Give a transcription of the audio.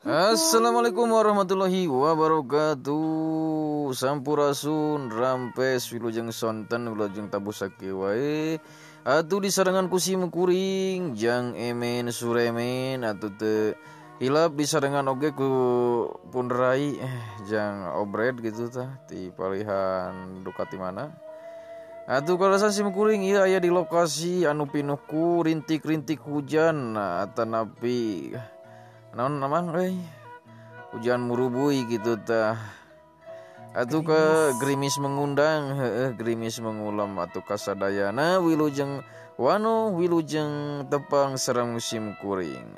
Assalamualaikum warahmatullahi wabarakatuh. Sampurasun rampes Wilujeng sonten Wilujeng tabu sake wae. Atuh disarengan kusi mekuring Jang emen suremen Atuh te Hilap disarengan oge ku punrai eh, Jang obred gitu tah Di palihan Dukati mana. Atuh kalasan si mekuring iya aya di lokasi anu pinuhku rintik-rintik hujan atanapi napi naon namang euy hujan murubui gitu tah. Atuh ke gerimis. mengundang heeh gerimis mengulam. Atau kasadayana wilujeng wano wilujeng tepang serang musim kuring.